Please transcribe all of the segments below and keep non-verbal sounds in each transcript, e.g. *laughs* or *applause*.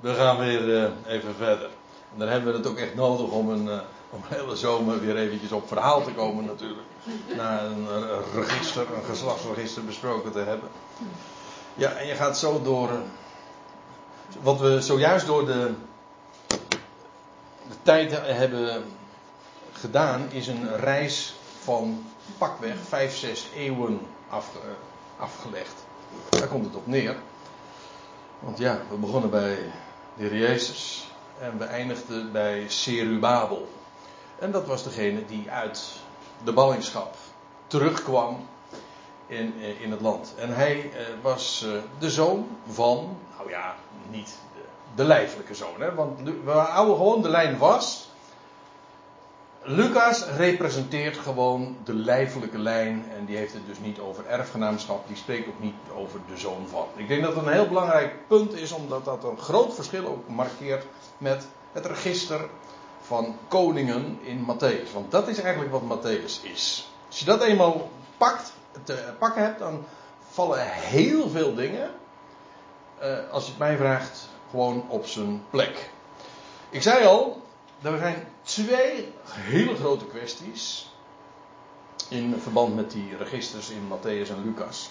we gaan weer uh, even verder. En dan hebben we het ook echt nodig om een, uh, om een hele zomer weer eventjes op verhaal te komen natuurlijk. Na een, een register, een geslachtsregister besproken te hebben. Ja, en je gaat zo door. Wat we zojuist door de, de tijd hebben gedaan, is een reis van pakweg 5, 6 eeuwen afge, afgelegd. Daar komt het op neer. Want ja, we begonnen bij de Jezus en we eindigden bij Serubabel. En dat was degene die uit de ballingschap terugkwam in, eh, in het land. En hij eh, was eh, de zoon van, nou ja, niet de, de lijfelijke zoon, hè, want we houden gewoon de lijn vast. Lucas representeert gewoon de lijfelijke lijn en die heeft het dus niet over erfgenaamschap, die spreekt ook niet over de zoon van. Ik denk dat het een heel belangrijk punt is, omdat dat een groot verschil ook markeert met het register van koningen in Matthäus. Want dat is eigenlijk wat Matthäus is. Als je dat eenmaal pakt, te pakken hebt, dan vallen heel veel dingen, eh, als je het mij vraagt, gewoon op zijn plek. Ik zei al, er zijn twee hele grote kwesties in verband met die registers in Matthäus en Lucas.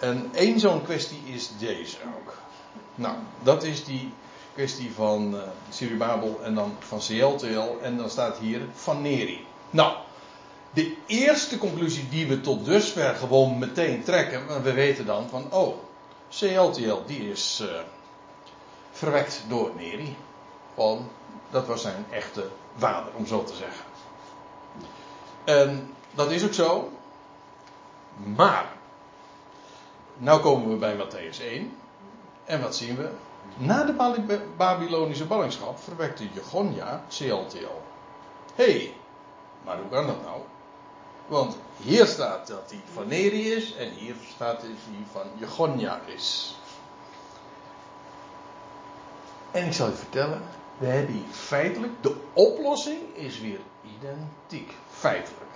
En één zo'n kwestie is deze ook. Nou, dat is die kwestie van uh, Sirubabel en dan van CLTL en dan staat hier van Neri. Nou, de eerste conclusie die we tot dusver gewoon meteen trekken, we weten dan van, oh, CLTL die is uh, verwekt door Neri. Gewoon dat was zijn echte vader, om zo te zeggen. En dat is ook zo. Maar, nou komen we bij Matthäus 1. En wat zien we? Na de Babylonische ballingschap verwekte Jegonja CLTL. Hé, hey, maar hoe kan dat nou? Want hier staat dat hij van Neri is en hier staat dat hij van Jegonja is. En ik zal je vertellen, we hebben hier feitelijk, de oplossing is weer identiek. Feitelijk.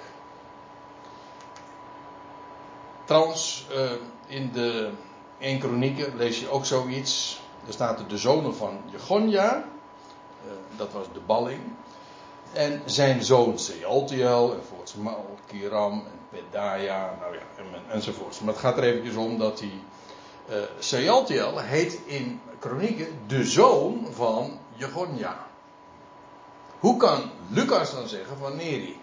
Trouwens, uh, in de 1 Kronieken lees je ook zoiets. Er staat de zonen van Jegonja. Uh, dat was de balling. En zijn zoon Sealtiel enzovoorts. Malkiram en Pedaya. Nou ja, en, enzovoorts. Maar het gaat er eventjes om dat hij. Uh, Sealtiel heet in Kronieken de zoon van Jegonja. Hoe kan Lucas dan zeggen van Neri?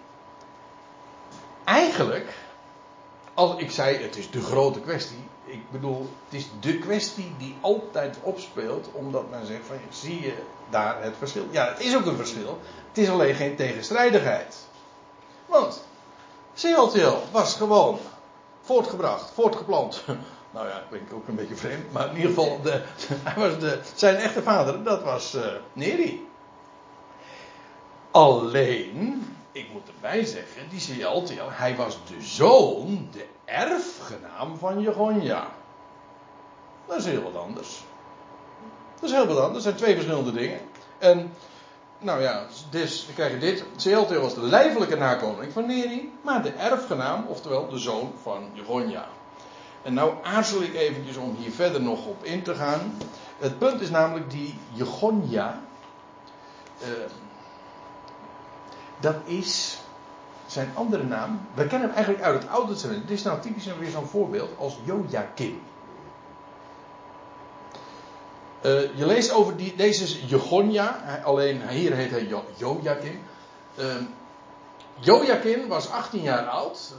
Eigenlijk, als ik zei het is de grote kwestie. Ik bedoel, het is de kwestie die altijd opspeelt. Omdat men zegt van zie je daar het verschil. Ja, het is ook een verschil. Het is alleen geen tegenstrijdigheid. Want CLTL was gewoon voortgebracht, voortgeplant nou ja, klinkt ook een beetje vreemd. Maar in ieder geval, de, *laughs* hij was de, zijn echte vader, dat was uh, Neri. Alleen, ik moet erbij zeggen, die Sealtiel, hij was de zoon, de erfgenaam van Jegonja. Dat is heel wat anders. Dat is heel wat anders. Dat zijn twee verschillende dingen. En, nou ja, dus dan krijg je dit. Sealtiel was de lijfelijke nakomeling van Neri, maar de erfgenaam, oftewel de zoon van Jegonja. En nou aarzel ik eventjes om hier verder nog op in te gaan. Het punt is namelijk die Jegonja. Uh, dat is zijn andere naam. We kennen hem eigenlijk uit het Oude Testament. Dit is nou typisch weer zo'n voorbeeld als Joachim. Uh, je leest over die, deze Jegonja, alleen hier heet hij jo Joachim. Uh, Joachim was 18 jaar oud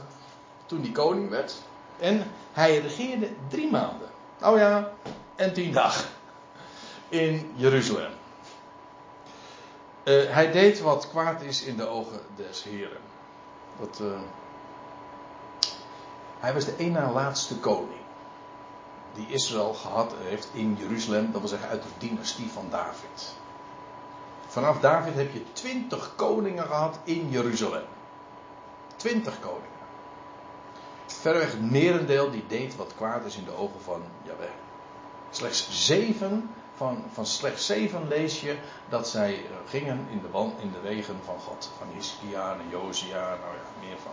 toen hij koning werd. En hij regeerde drie maanden. Nou ja, en tien dagen. In Jeruzalem. Uh, hij deed wat kwaad is in de ogen des Heren. Uh, hij was de na laatste koning. Die Israël gehad heeft in Jeruzalem. Dat wil zeggen uit de dynastie van David. Vanaf David heb je twintig koningen gehad in Jeruzalem. Twintig koningen verreweg het merendeel die deed wat kwaad is in de ogen van Jaweh. Slechts zeven, van, van slechts zeven lees je dat zij eh, gingen in de, in de wegen van God. Van Hiskia en Josia, nou ja, meer van.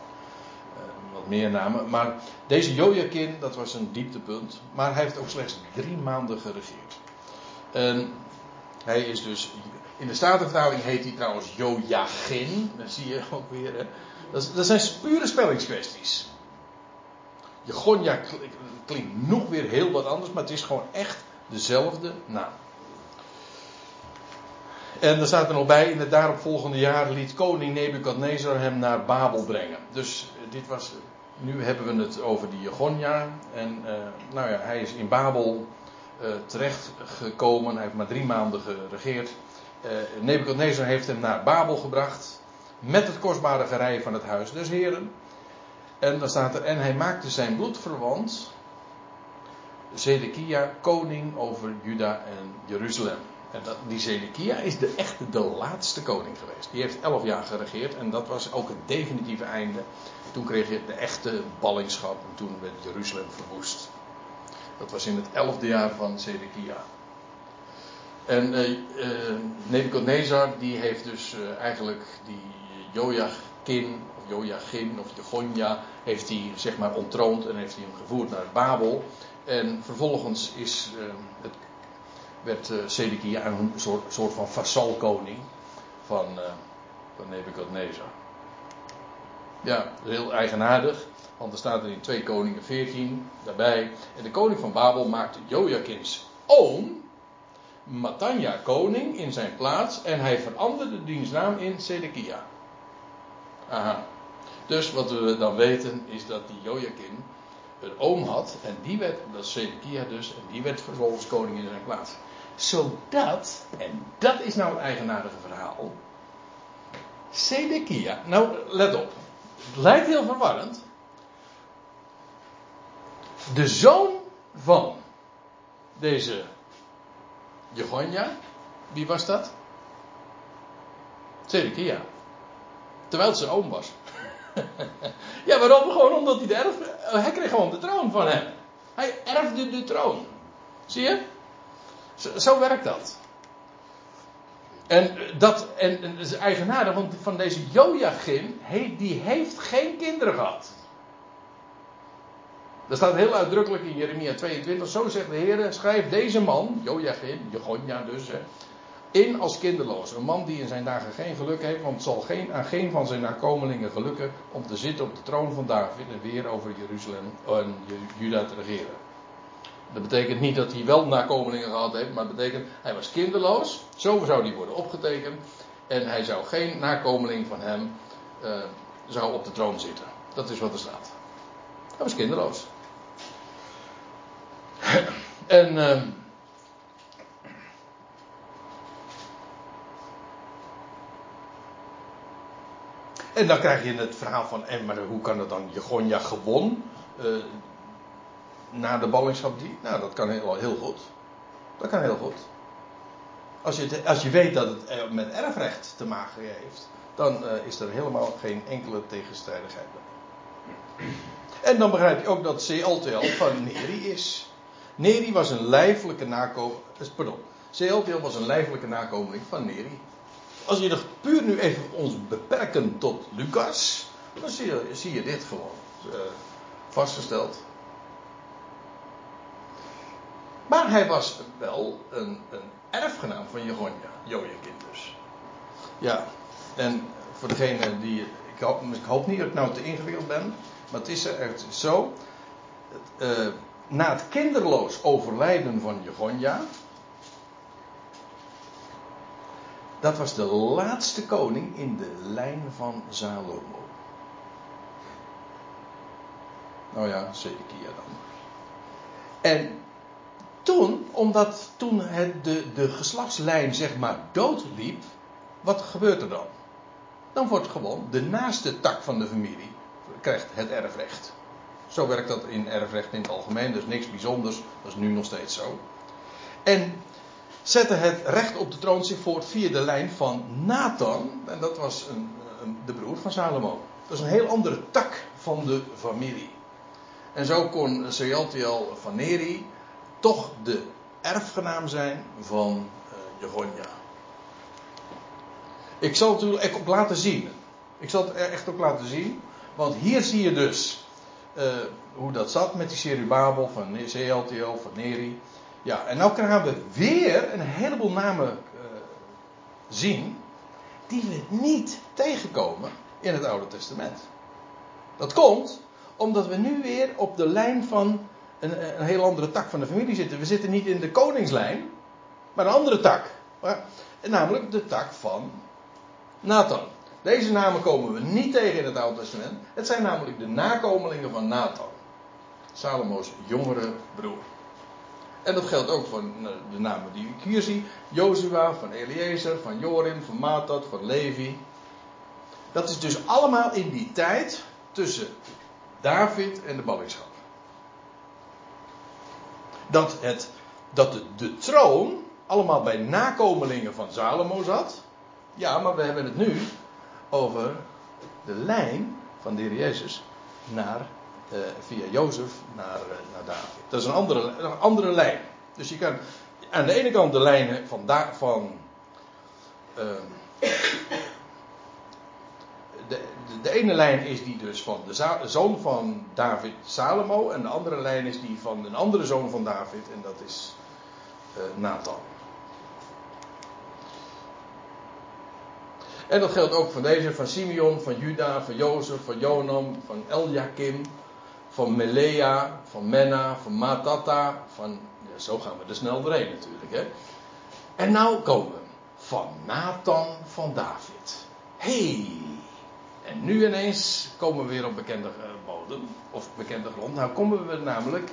Uh, wat meer namen. Maar deze Jojakin, dat was een dieptepunt. Maar hij heeft ook slechts drie maanden geregeerd. En Hij is dus. In de Statenvertaling heet hij trouwens Joachim. Dat zie je ook weer. Hè? Dat, dat zijn pure spellingskwesties. Jegonja klinkt nog weer heel wat anders, maar het is gewoon echt dezelfde naam. En er staat er nog bij, in het daaropvolgende jaar liet koning Nebukadnezar hem naar Babel brengen. Dus eh, dit was, nu hebben we het over die Jegonja. En uh, nou ja, hij is in Babel uh, terechtgekomen. Hij heeft maar drie maanden geregeerd. Uh, Nebukadnezar heeft hem naar Babel gebracht. Met het kostbare gerei van het huis des heren. En dan staat er, en hij maakte zijn bloedverwant, Zedekia, koning over Juda en Jeruzalem. En dat, die Zedekia is de echte, de laatste koning geweest. Die heeft elf jaar geregeerd en dat was ook het definitieve einde. Toen kreeg je de echte ballingschap en toen werd Jeruzalem verwoest. Dat was in het elfde jaar van Zedekia. En uh, Nebuchadnezzar die heeft dus uh, eigenlijk die Joachim Joachim of Jegonja heeft hij zeg maar ontroond en heeft hij hem gevoerd naar Babel. En vervolgens is, het, werd uh, een soort, soort van vasalkoning van, van Nebuchadnezzar. Ja, heel eigenaardig. Want er staat er in 2 Koningen 14 daarbij. En de koning van Babel maakte Joachim's oom, Matanja, koning in zijn plaats. En hij veranderde diens naam in Sedekia. Aha. Dus wat we dan weten is dat die Joachim een oom had. En die werd, dat is dus. En die werd vervolgens koning in zijn plaats. Zodat, en dat is nou het eigenaardige verhaal. Sedekia, nou let op. Het lijkt heel verwarrend de zoon van deze Jegonja, wie was dat? Zedekia. Terwijl het zijn oom was. *laughs* ja, waarom? Gewoon omdat hij de erf... Hij kreeg gewoon de troon van hem. Hij erfde de troon. Zie je? Zo, werkt dat. En dat, en, is eigenaardig, want van deze Joachim, die heeft geen kinderen gehad. Dat staat heel uitdrukkelijk in Jeremia 22. Zo zegt de Heer: schrijf deze man, Joachim, Jegonja dus, hè, in als kinderloos. Een man die in zijn dagen geen geluk heeft, want het zal geen, aan geen van zijn nakomelingen gelukken om te zitten op de troon van David en weer over Jeruzalem en Juda te regeren. Dat betekent niet dat hij wel nakomelingen gehad heeft, maar het betekent hij was kinderloos. Zo zou hij worden opgetekend. En hij zou geen nakomeling van hem uh, zou op de troon zitten. Dat is wat er staat. Hij was kinderloos. en. Uh, en dan krijg je het verhaal van. En maar hoe kan dat dan? Jegonja gewon. Uh, na de ballingschap die. Nou, dat kan heel, heel goed. Dat kan heel goed. Als je, als je weet dat het met erfrecht te maken heeft, dan is er helemaal geen enkele tegenstrijdigheid bij. En dan begrijp je ook dat Sealtiel van Neri is. Neri was een lijfelijke nakomeling. Eh, pardon. Sealtiel was een lijfelijke nakomeling van Neri. Als je er puur nu even ons beperken tot Lucas, dan zie je, zie je dit gewoon uh, vastgesteld. Maar hij was wel een, een erfgenaam van Jegonja, Joachim dus. Ja, en voor degene die. Ik hoop, ik hoop niet dat ik nou te ingewikkeld ben, maar het is echt zo. Uh, na het kinderloos overlijden van Jegonja. Dat was de laatste koning in de lijn van Salomo. Nou ja, Zedekia dan. En toen, omdat toen het de, de geslachtslijn zeg maar doodliep, wat gebeurt er dan? Dan wordt gewoon de naaste tak van de familie krijgt het erfrecht. Zo werkt dat in erfrecht in het algemeen, dus niks bijzonders, dat is nu nog steeds zo. En zette het recht op de troon zich voort via de lijn van Nathan, en dat was een, een, de broer van Salomo. Dat is een heel andere tak van de familie. En zo kon Sealtiel van Neri toch de erfgenaam zijn van uh. Ik zal het u ook laten zien. Ik zal het echt ook laten zien. Want hier zie je dus uh, hoe dat zat met die Serubabel van CLTO, van Neri. Ja, en nou gaan we weer een heleboel namen uh, zien die we niet tegenkomen in het Oude Testament. Dat komt omdat we nu weer op de lijn van een, een heel andere tak van de familie zitten. We zitten niet in de koningslijn, maar een andere tak. Namelijk de tak van Nathan. Deze namen komen we niet tegen in het Oude Testament. Het zijn namelijk de nakomelingen van Nathan. Salomo's jongere broer. En dat geldt ook voor de namen die ik hier zie. Jozua, van Eliezer, van Jorim, van Matat, van Levi. Dat is dus allemaal in die tijd tussen David en de ballingschap. Dat, het, dat de, troon allemaal bij nakomelingen van Salomo zat. Ja, maar we hebben het nu over de lijn van de heer Jezus naar, uh, via Jozef naar, uh, naar David. Dat is een andere, een andere lijn. Dus je kan aan de ene kant de lijn van, da, van uh, de, de, de, ene lijn is die dus van de zoon van David Salomo. En de andere lijn is die van een andere zoon van David. En dat is uh, Nathan. En dat geldt ook van deze, van Simeon, van Juda, van Jozef, van Jonam, van Eljakim, van Melea, van Menna, van Matata, van, zo gaan we er snel doorheen natuurlijk. Hè. En nou komen we van Nathan van David. Hey, en nu ineens komen we weer op bekende eh, bodem, of bekende grond. Nou komen we namelijk,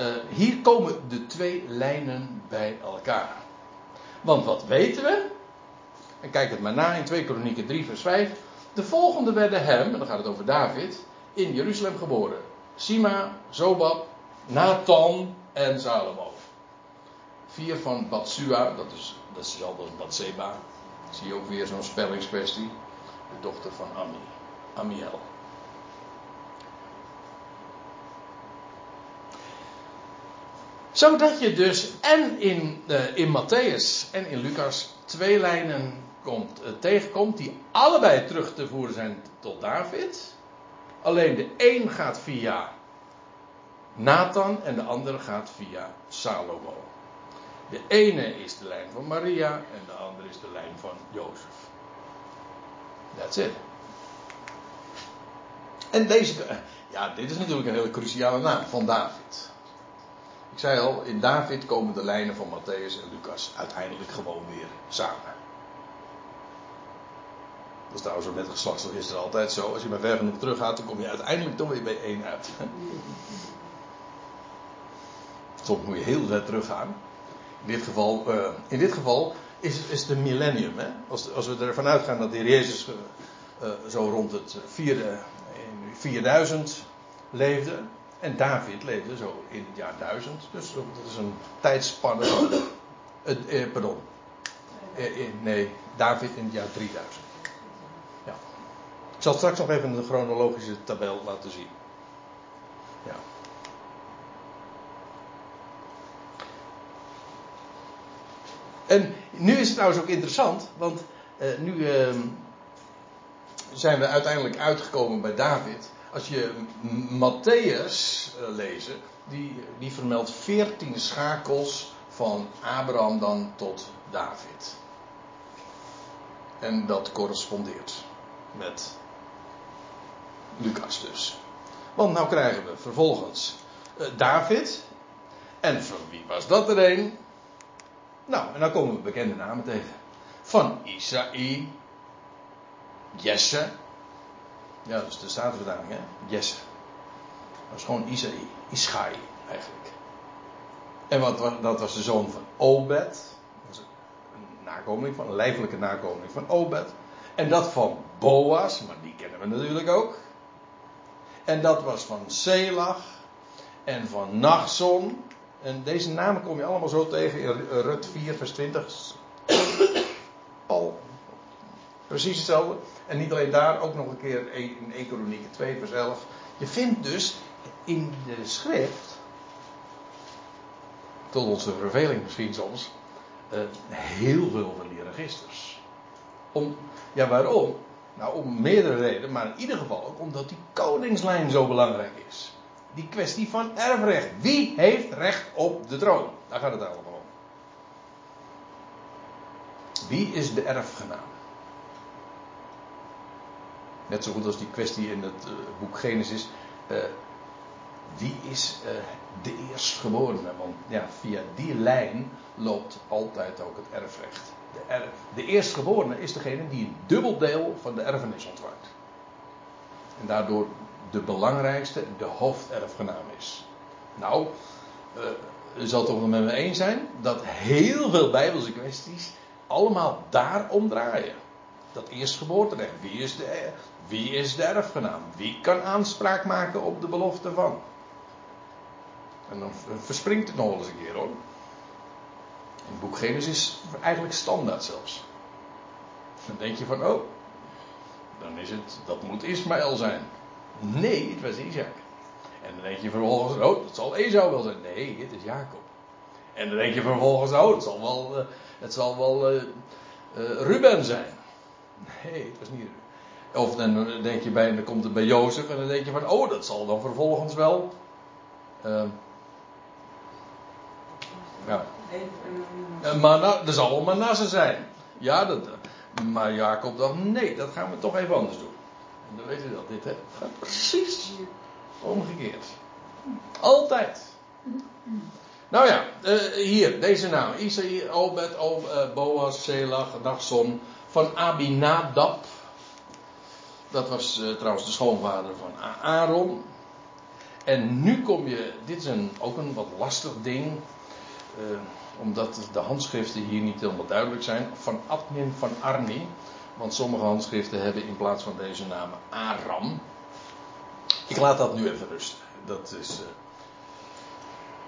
uh, hier komen de twee lijnen bij elkaar. Want wat weten we? En kijk het maar na in 2 Kronieken 3 vers 5. De volgende werden hem, en dan gaat het over David, in Jeruzalem geboren. Sima, Zobab, Nathan en Salomo. Vier van Batsua, dat is, dat is al Batseba. Zie je ook weer zo'n spellingskwestie. De dochter van Ami, Amiel. Zodat je dus en in, uh, in Matthäus en in Lucas twee lijnen komt, uh, tegenkomt die allebei terug te voeren zijn tot David. Alleen de een gaat via Nathan en de andere gaat via Salomo. De ene is de lijn van Maria en de andere is de lijn van Jozef. That's it. En deze, ja, dit is natuurlijk een hele cruciale naam van David. Ik zei al, in David komen de lijnen van Matthäus en Lucas uiteindelijk gewoon weer samen. Dat is trouwens ook met geslachtsregister altijd zo. Als je maar ver genoeg terug gaat, dan kom je uiteindelijk toch weer bij één uit. *laughs* Soms moet je heel ver teruggaan. In dit geval, uh, in dit geval is, is een millennium. Hè? Als, als we ervan uitgaan dat de Heer Jezus uh, zo rond het vierde, 4000 leefde. En David leefde zo in het jaar 1000. Dus dat is een tijdspanne pardon. nee, David in het jaar 3000. Ik zal straks nog even een chronologische tabel laten zien. Ja. En nu is het trouwens ook interessant, want uh, nu uh, zijn we uiteindelijk uitgekomen bij David. Als je Matthäus uh, lezen, die, die vermeldt veertien schakels van Abraham dan tot David. En dat correspondeert met Lucas dus. Want nou krijgen we vervolgens David. En van wie was dat er een? Nou, en dan komen we bekende namen tegen. Van Isaï, Jesse. Ja, is de Statenvertaling, hè? Jesse. Dat is gewoon Isaï, Ischai eigenlijk. En wat, dat was de zoon van Obed. Dat een nakomeling van, een lijfelijke nakomeling van Obed. En dat van Boas, maar die kennen we natuurlijk ook. En dat was van Selach. En van Nachson. En deze namen kom je allemaal zo tegen in Rut 4, vers 20. Al precies hetzelfde. En niet alleen daar, ook nog een keer in 1 Kronieken 2, vers 11. Je vindt dus in de schrift, tot onze verveling misschien soms, uh, heel veel van die registers. Om, ja, waarom? Nou, om meerdere redenen, maar in ieder geval ook omdat die koningslijn zo belangrijk is. die kwestie van erfrecht. Wie heeft recht op de troon? Daar gaat het allemaal om. Wie is de erfgenaam? Net zo goed als die kwestie in het uh, boek Genesis. Uh, wie is uh, de eerstgeborene? Want ja, via die lijn loopt altijd ook het erfrecht. De, de eerstgeborene is degene die een dubbel deel van de erfenis ontvangt. En daardoor de belangrijkste, de hoofderfgenaam is. Nou, uh, u zal toch met me eens zijn dat heel veel Bijbelse kwesties allemaal daarom draaien. Dat eerstgeboorterecht. Wie is de, wie is de erfgenaam? Wie kan aanspraak maken op de belofte van? En dan verspringt het nog eens een keer hoor. Het boek Genesis eigenlijk standaard zelfs. Dan denk je van, oh, dan is het, dat moet Ismaël zijn. Nee, het was Isaac. En dan denk je vervolgens, oh, dat zal Esau wel zijn. Nee, het is Jacob. En dan denk je vervolgens, oh, het zal wel, uh, het zal wel uh, uh, Ruben zijn. Nee, het was niet Ruben. Of dan denk je bij, dan komt het bij Jozef en dan denk je van, oh, dat zal dan vervolgens wel. ja. Maar dat zal wel Manasse zijn. Ja, dat, maar Jacob dacht, nee, dat gaan we toch even anders doen. En dan weet je dat, dit hè, gaat precies omgekeerd. Altijd. Nou ja, uh, hier, deze naam. Isaïe, Obed, Ob, uh, Boas, Selach, Nachson, van Abinadab. Dat was trouwens de schoonvader van Aaron. En nu kom je, dit is een, ook een wat lastig ding omdat de handschriften hier niet helemaal duidelijk zijn, van Admin van Arni. Want sommige handschriften hebben in plaats van deze naam Aram. Ik laat dat nu even rusten. Dat is. Uh,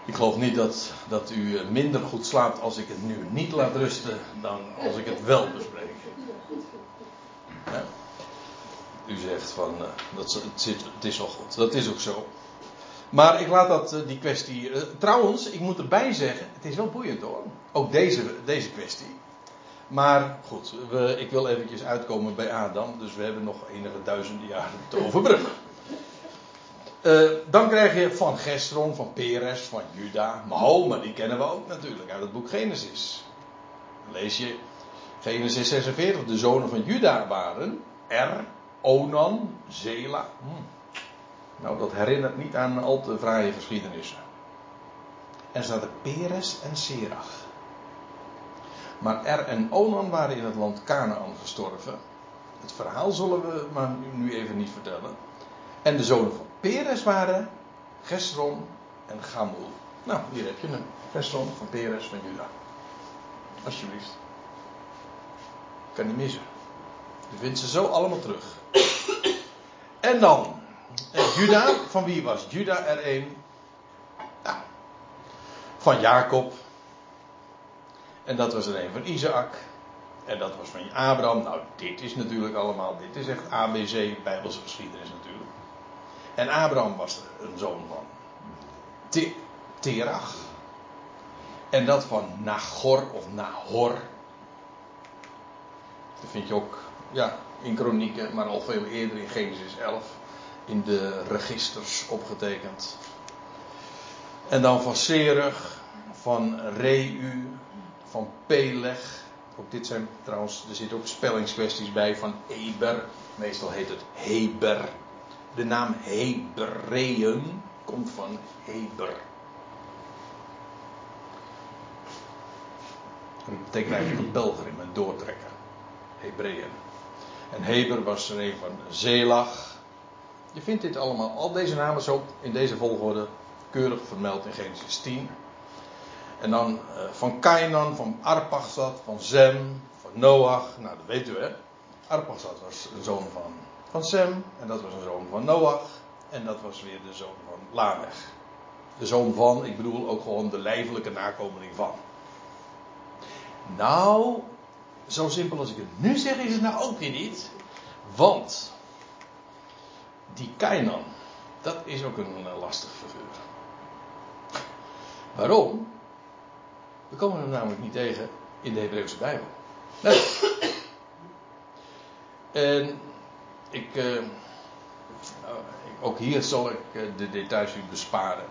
ik geloof niet dat, dat u minder goed slaapt als ik het nu niet laat rusten dan als ik het wel bespreek. U zegt van dat, het, het is wel goed. Dat is ook zo. Maar ik laat dat, eh, die kwestie. Uh, trouwens, ik moet erbij zeggen, het is wel boeiend hoor. Ook deze, deze kwestie. Maar goed, ik wil eventjes uitkomen bij Adam, dus we hebben nog enige duizenden jaren te overbruggen. Uh, dan krijg je van Gestron, van Peres, van Juda, Mahoma, die kennen we ook natuurlijk uit het boek Genesis. Dan lees je Genesis 46, de zonen van Juda waren Er, Onan, Zela. Hm. Nou, dat herinnert niet aan al te fraaie geschiedenissen. Er Peres en Serach. Maar Er en Onan waren in het land Canaan gestorven. Het verhaal zullen we maar nu even niet vertellen. En de zonen van Peres waren Gesron en Gamul. Nou, hier heb je hem. Gesron van Peres van Juda. Alsjeblieft. Kan niet missen. Je vindt ze zo allemaal terug. En dan en Juda, van wie was Juda er een? Nou, van Jacob. En dat was er een van Isaac. En dat was van Abraham. Nou, dit is natuurlijk allemaal, dit is echt ABC, Bijbelse geschiedenis natuurlijk. En Abraham was een zoon van Te Terach. En dat van Nagor of Nahor. Dat vind je ook ja, in kronieken, maar al veel eerder in Genesis 11 in de registers opgetekend. En dan van Serug, van Reu, van Peleg. Ook dit zijn trouwens, er zitten ook spellingskwesties bij van Eber. Meestal heet het Heber. De naam Hebreeën komt van Heber. Dat betekent eigenlijk een pelgrim, een doortrekker. Hebreeën. En Heber was er een van Zelach. Je vindt dit allemaal, al deze namen zo in deze volgorde keurig vermeld in Genesis 10. En dan uh, van Kainan, van Arpachsad, van Zem, van Noach. Nou, dat weet u hè. Arpachsad was een zoon van, van Sem. En dat was een zoon van Noach. En dat was weer de zoon van Lamech. De zoon van, ik bedoel ook gewoon de lijfelijke nakomeling van. Nou, zo simpel als ik het nu zeg is het nou ook weer niet. Want die Kainan, dat is ook een, lastig figuur. Waarom? We komen hem namelijk niet tegen in de Hebreeuwse Bijbel. En ik, uh, ik, ook hier zal ik eh, de details u besparen.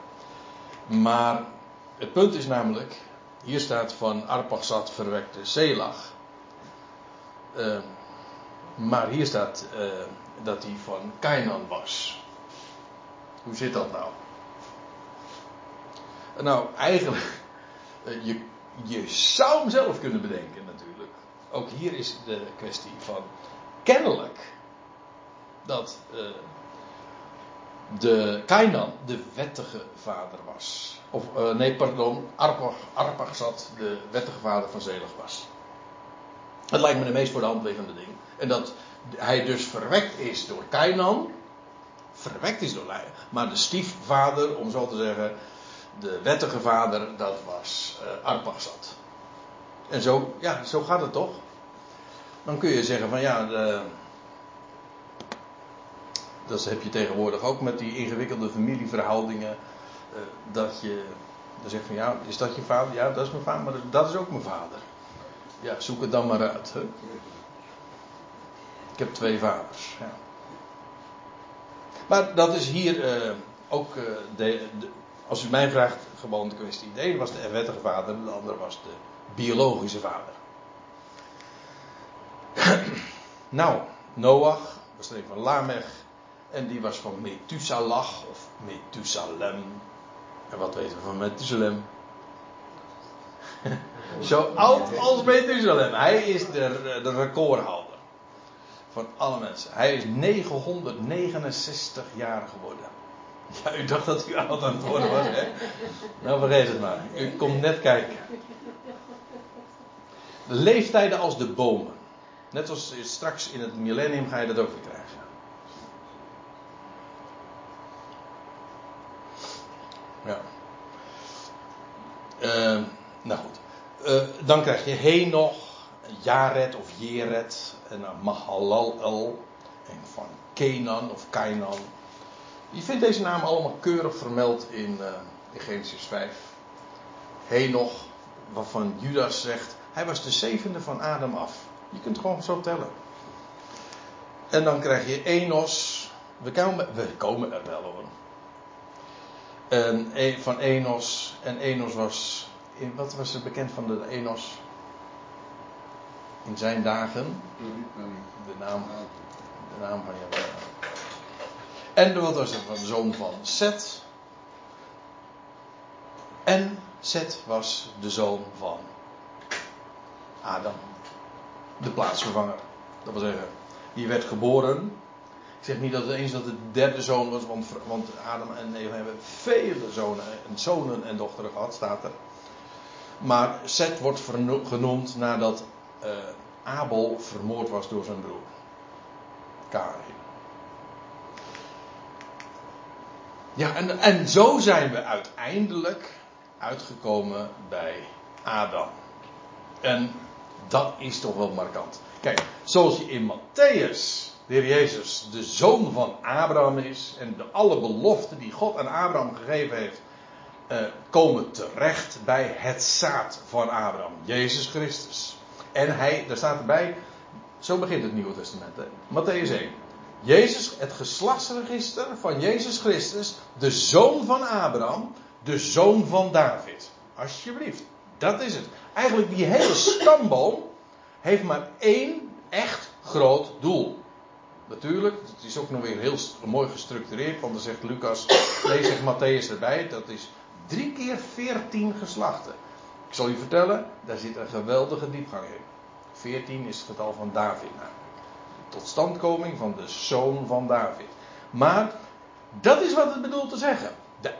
Maar het punt is namelijk, hier staat van Arpachsad verwekte Zelach. Uh, maar hier staat dat hij van Kainan was. Hoe zit dat nou? Nou, eigenlijk, uh, je, je zou hem zelf kunnen bedenken natuurlijk. Ook hier is de kwestie van kennelijk dat uh, de Kainan de wettige vader was. Of uh, nee, pardon, Arpachsad de wettige vader van Zelig was. Dat lijkt me de meest voor de hand liggende ding. En dat hij dus verwekt is door Kainan. Verwekt is door Leiden. Maar de stiefvader, om zo te zeggen, de wettige vader, dat was uh. En zo, ja, zo gaat het toch? Dan kun je zeggen van ja, de, dat heb je tegenwoordig ook met die ingewikkelde familieverhoudingen. Uh, dat je dan zegt van ja, is dat je vader? Ja, dat is mijn vader, maar dat is ook mijn vader. Ja, zoek het dan maar uit. Hè? Ik heb twee vaders. Ja. Maar dat is hier uh, ook, uh, de, als u mij vraagt, gewoon de kwestie. De ene was de wettige vader, de andere was de biologische vader. *clears throat* nou, Noach was een van Lamech. En die was van Methuselah of Methusalem. En wat weten we van Methusalem? *laughs* Zo oud als Methusalem. Hij is de, de recordhouder. Van alle mensen. Hij is 969 jaar geworden. Ja, u dacht dat u oud aan het worden was, hè? Nou, vergeet het maar. U komt net kijken. De leeftijden als de bomen. Net als straks in het millennium ga je dat ook weer krijgen. Ja. Uh, nou goed. Uh, dan krijg je Henoch, Jared of Jeret, en uh, Mahalalel, en van Kenan of Kainan. Je vindt deze namen allemaal keurig vermeld in, uh, in Genesis 5. Henoch, waarvan Judas zegt, hij was de zevende van Adam af. Je kunt gewoon zo tellen. En dan krijg je Enos. We komen, we komen er wel hoor. En e- van Enos. En Enos was. Wat was er bekend van de Enos? In zijn dagen. De naam, de naam van je. En wat was het? Van de zoon van Seth. En Seth was de zoon van Adam. De plaatsvervanger. Dat wil zeggen, die werd geboren ik zeg niet dat het eens dat het de derde zoon was, want, want Adam en Eva hebben vele zonen en zonen en dochteren gehad, staat er. Maar Seth wordt genoemd nadat uh, Abel vermoord was door zijn broer. Karin. Ja, en, en zo zijn we uiteindelijk uitgekomen bij Adam. En dat is toch wel markant. Kijk, zoals je in Matthäus de Jezus de zoon van Abraham is en de alle beloften die God aan Abraham gegeven heeft, uh, komen terecht bij het zaad van Abraham, Jezus Christus. En hij, daar staat erbij, zo begint het Nieuwe Testament, hè? Matthäus 1. Jezus, het geslachtsregister van Jezus Christus, de zoon van Abraham, de zoon van David. Alsjeblieft, dat is het. Eigenlijk die hele stamboom heeft maar één echt groot doel. Natuurlijk, het is ook nog weer heel mooi gestructureerd, want dan zegt Lucas, nee, zegt Matthäus erbij, dat is drie keer veertien geslachten. Ik zal u vertellen, daar zit een geweldige diepgang in. Veertien is het getal van David namelijk. Totstandkoming van de zoon van David. Maar dat is wat het bedoelt te zeggen. De,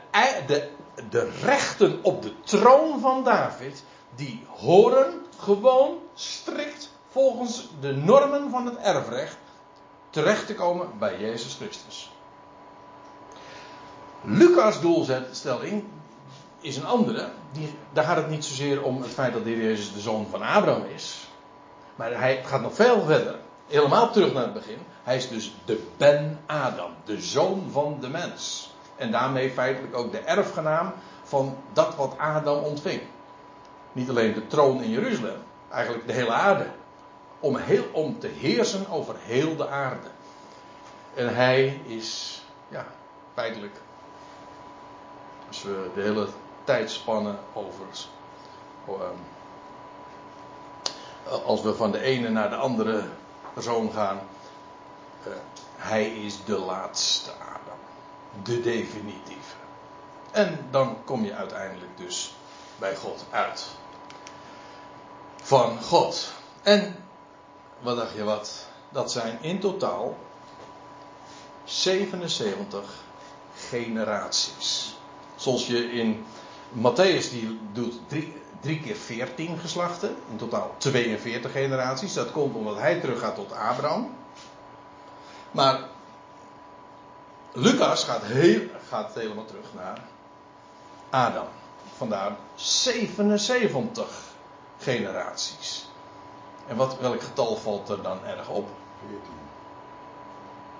de, de rechten op de troon van David, die horen gewoon strikt volgens de normen van het erfrecht terecht te komen bij Jezus Christus. Lucas' doelstelling is een andere. Daar gaat het niet zozeer om het feit dat de Heer Jezus de zoon van Abraham is. Maar hij gaat nog veel verder. Helemaal terug naar het begin. Hij is dus de Ben Adam, de zoon van de mens. En daarmee feitelijk ook de erfgenaam van dat wat Adam ontving. Niet alleen de troon in Jeruzalem, eigenlijk de hele aarde om, heel, om te heersen over heel de aarde. En hij is ja, feitelijk. Als we de hele tijdspannen over. Oh, ehm, als we van de ene naar de andere persoon gaan. Uh, hij is de laatste Adam. De definitieve. En dan kom je uiteindelijk dus bij God uit. Van God. En wat dacht je wat? Dat zijn in totaal 77 generaties. Zoals je in Matthäus die doet drie, drie keer 14 geslachten. In totaal 42 generaties. Dat komt omdat hij teruggaat tot Abraham. Maar Lucas gaat, heel, gaat helemaal terug naar Adam. Vandaar 77 generaties. En wat, welk getal valt er dan erg op? 14.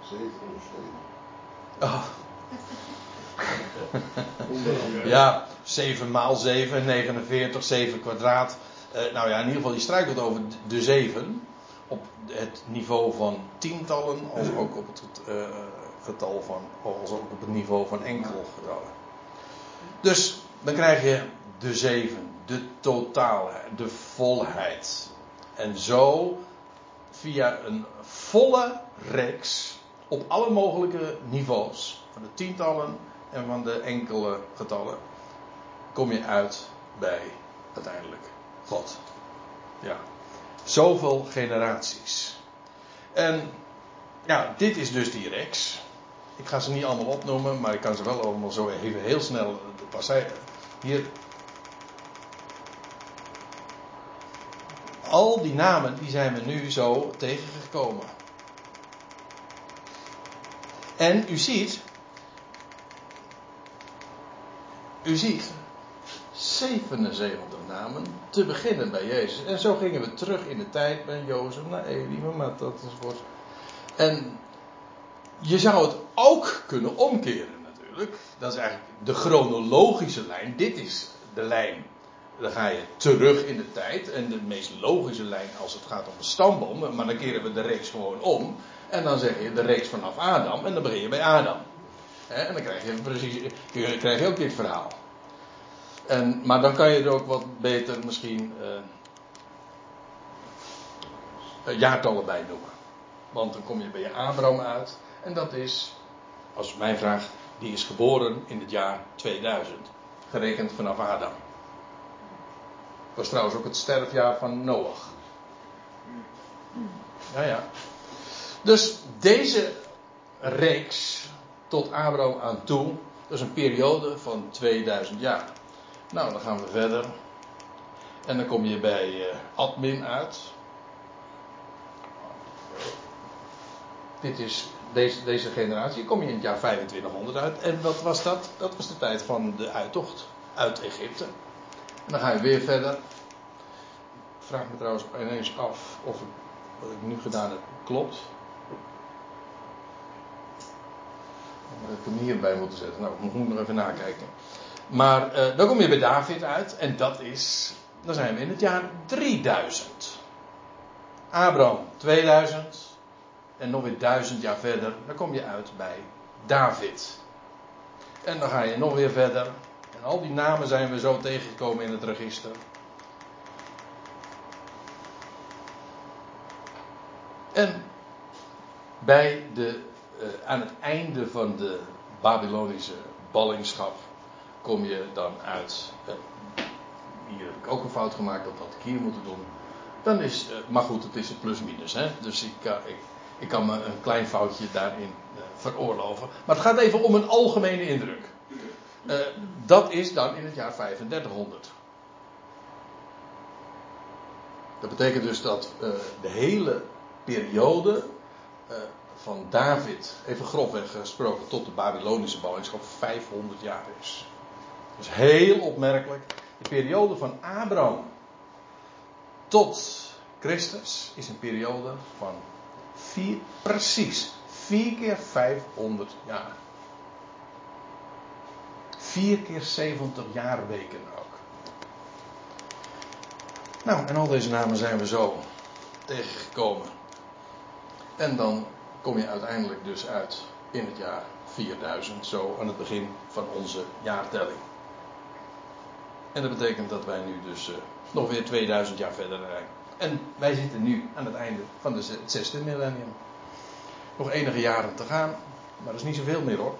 7 ondersteunen. Oh. *laughs* ja, 7 maal 7, 49, 7 kwadraat. Uh, nou ja, in ieder geval, die struikelt over de 7. Op het niveau van tientallen, als ook op het uh, getal van, als ook op het niveau van enkele getallen. Dus dan krijg je de 7, de totaalheid, de volheid. En zo via een volle reeks op alle mogelijke niveaus, van de tientallen en van de enkele getallen, kom je uit bij uiteindelijk God. Ja. Zoveel generaties. En ja, dit is dus die reeks. Ik ga ze niet allemaal opnoemen, maar ik kan ze wel allemaal zo even heel snel passeren. Hier. Al die namen die zijn we nu zo tegengekomen. En u ziet, u ziet 77 namen te beginnen bij Jezus. En zo gingen we terug in de tijd bij Jozef naar Eli, maar dat enzovoort. En je zou het ook kunnen omkeren natuurlijk. Dat is eigenlijk de chronologische lijn. Dit is de lijn. Dan ga je terug in de tijd. En de meest logische lijn als het gaat om een stamboom. Maar dan keren we de reeks gewoon om. En dan zeg je de reeks vanaf Adam. En dan begin je bij Adam. En dan krijg je precies. Krijg je ook dit verhaal. En, maar dan kan je er ook wat beter misschien. Uh, jaartallen bij noemen. Want dan kom je bij Abraham uit. En dat is, als mij vraagt, die is geboren in het jaar 2000. Gerekend vanaf Adam. Dat was trouwens ook het sterfjaar van Noach. Ja, ja. Dus deze reeks tot Abraham aan toe, dat is een periode van 2000 jaar. Nou, dan gaan we verder. En dan kom je bij uh, admin uit. Dit is deze, deze generatie. Kom je in het jaar 2500 uit. En wat was dat? Dat was de tijd van de uittocht uit Egypte. En dan ga je weer verder. Ik vraag me trouwens ineens af of wat ik nu gedaan heb klopt. Ik hem hierbij moeten zetten. Nou, ik moet nog even nakijken. Maar uh, dan kom je bij David uit. En dat is. Dan zijn we in het jaar 3000. Abraham 2000. En nog weer duizend jaar verder. Dan kom je uit bij David. En dan ga je nog weer verder. En al die namen zijn we zo tegengekomen in het register. En bij de, aan het einde van de Babylonische ballingschap kom je dan uit. Uh, hier heb ik ook een fout gemaakt, dat had ik hier moeten doen. Dan is, uh, maar goed, het is een plus-minus. Dus ik, ik, ik kan me een klein foutje daarin veroorloven. Maar het gaat even om een algemene indruk. dat is dan in het jaar 3500. Dat betekent dus dat de hele periode van David, even grofweg gesproken, tot de Babylonische ballingschap 500 jaar is. Dus heel opmerkelijk. De periode van Abraham tot Christus is een periode van vier, precies vier keer 500 jaar. Vier keer 70 jaarweken ook. Nou, en al deze namen zijn we zo tegengekomen. En dan kom je uiteindelijk dus uit in het jaar 4000, zo aan het begin van onze jaartelling. En dat betekent dat wij nu dus uh, nog weer 2000 jaar verder zijn. En wij zitten nu aan het einde van de, het zesde millennium. Nog enige jaren te gaan, maar dat is niet zoveel meer hoor.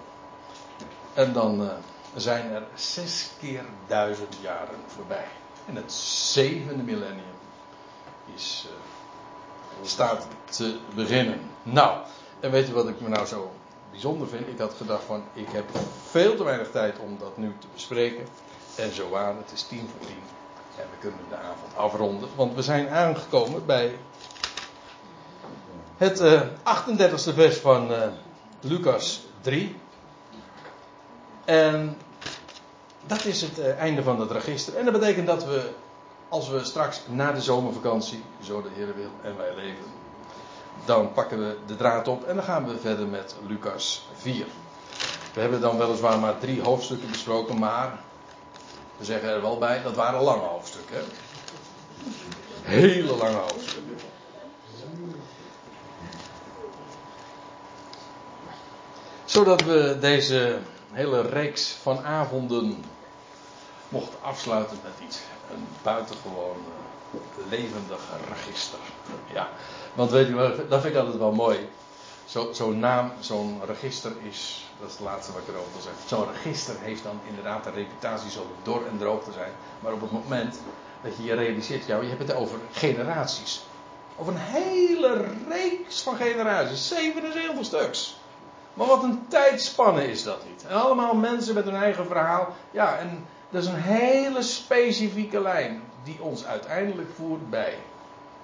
En dan uh, zijn er zes keer duizend jaren voorbij. En het zevende millennium is, uh, staat te beginnen. Nou, en weet u wat ik me nou zo bijzonder vind? Ik had gedacht van, ik heb veel te weinig tijd om dat nu te bespreken. En zo waar, het is tien voor tien. En we kunnen de avond afronden. Want we zijn aangekomen bij het uh, 38e vers van uh, Lucas 3. En dat is het uh, einde van het register. En dat betekent dat we, als we straks na de zomervakantie, zo de Heer wil en wij leven, dan pakken we de draad op en dan gaan we verder met Lucas 4. We hebben dan weliswaar maar drie hoofdstukken besproken, maar we zeggen er wel bij, dat waren lange hoofdstukken. Hele lange hoofdstukken. Zodat we deze hele reeks van avonden mochten afsluiten met iets. Een buitengewoon levendig register. Ja, want weet je, dat vind ik altijd wel mooi. Zo'n zo naam, zo'n register is, dat is het laatste wat ik erover wil zeggen. Zo'n register heeft dan inderdaad de reputatie zo dor en droog te zijn. Maar op het moment dat je je realiseert, ja, je hebt het over generaties. Over een hele reeks van generaties, 77 stuks. Maar wat een tijdspanne is dat niet. En allemaal mensen met hun eigen verhaal. Ja, en dat is een hele specifieke lijn die ons uiteindelijk voert bij.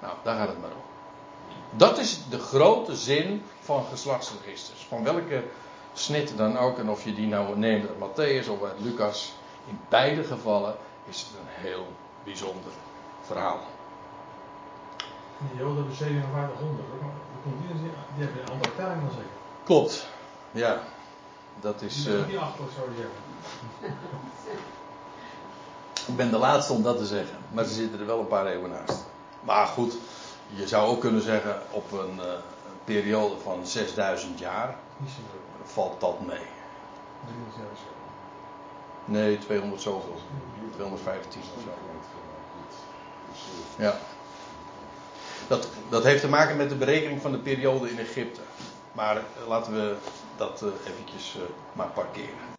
Nou, daar gaat het maar om. Dat is de grote zin van geslachtsregisters. Van welke snit dan ook, en of je die nou neemt uit Matthäus of uit Lucas. In beide gevallen is het een heel bijzonder verhaal. Die Joden hebben 5700, die hebben een andere telling dan zeker. Klopt, ja. Dat is. Die uh, achter, zou je zeggen. Ik ben de laatste om dat te zeggen, maar ze zitten er wel een paar eeuwen naast. Maar goed, je zou ook kunnen zeggen op een, uh, een periode van 6000 jaar valt dat mee. Nee, 200 zoveel. 215 of zo. Ja. Dat, dat heeft te maken met de berekening van de periode in Egypte. Maar laten we dat uh, eventjes uh, maar parkeren.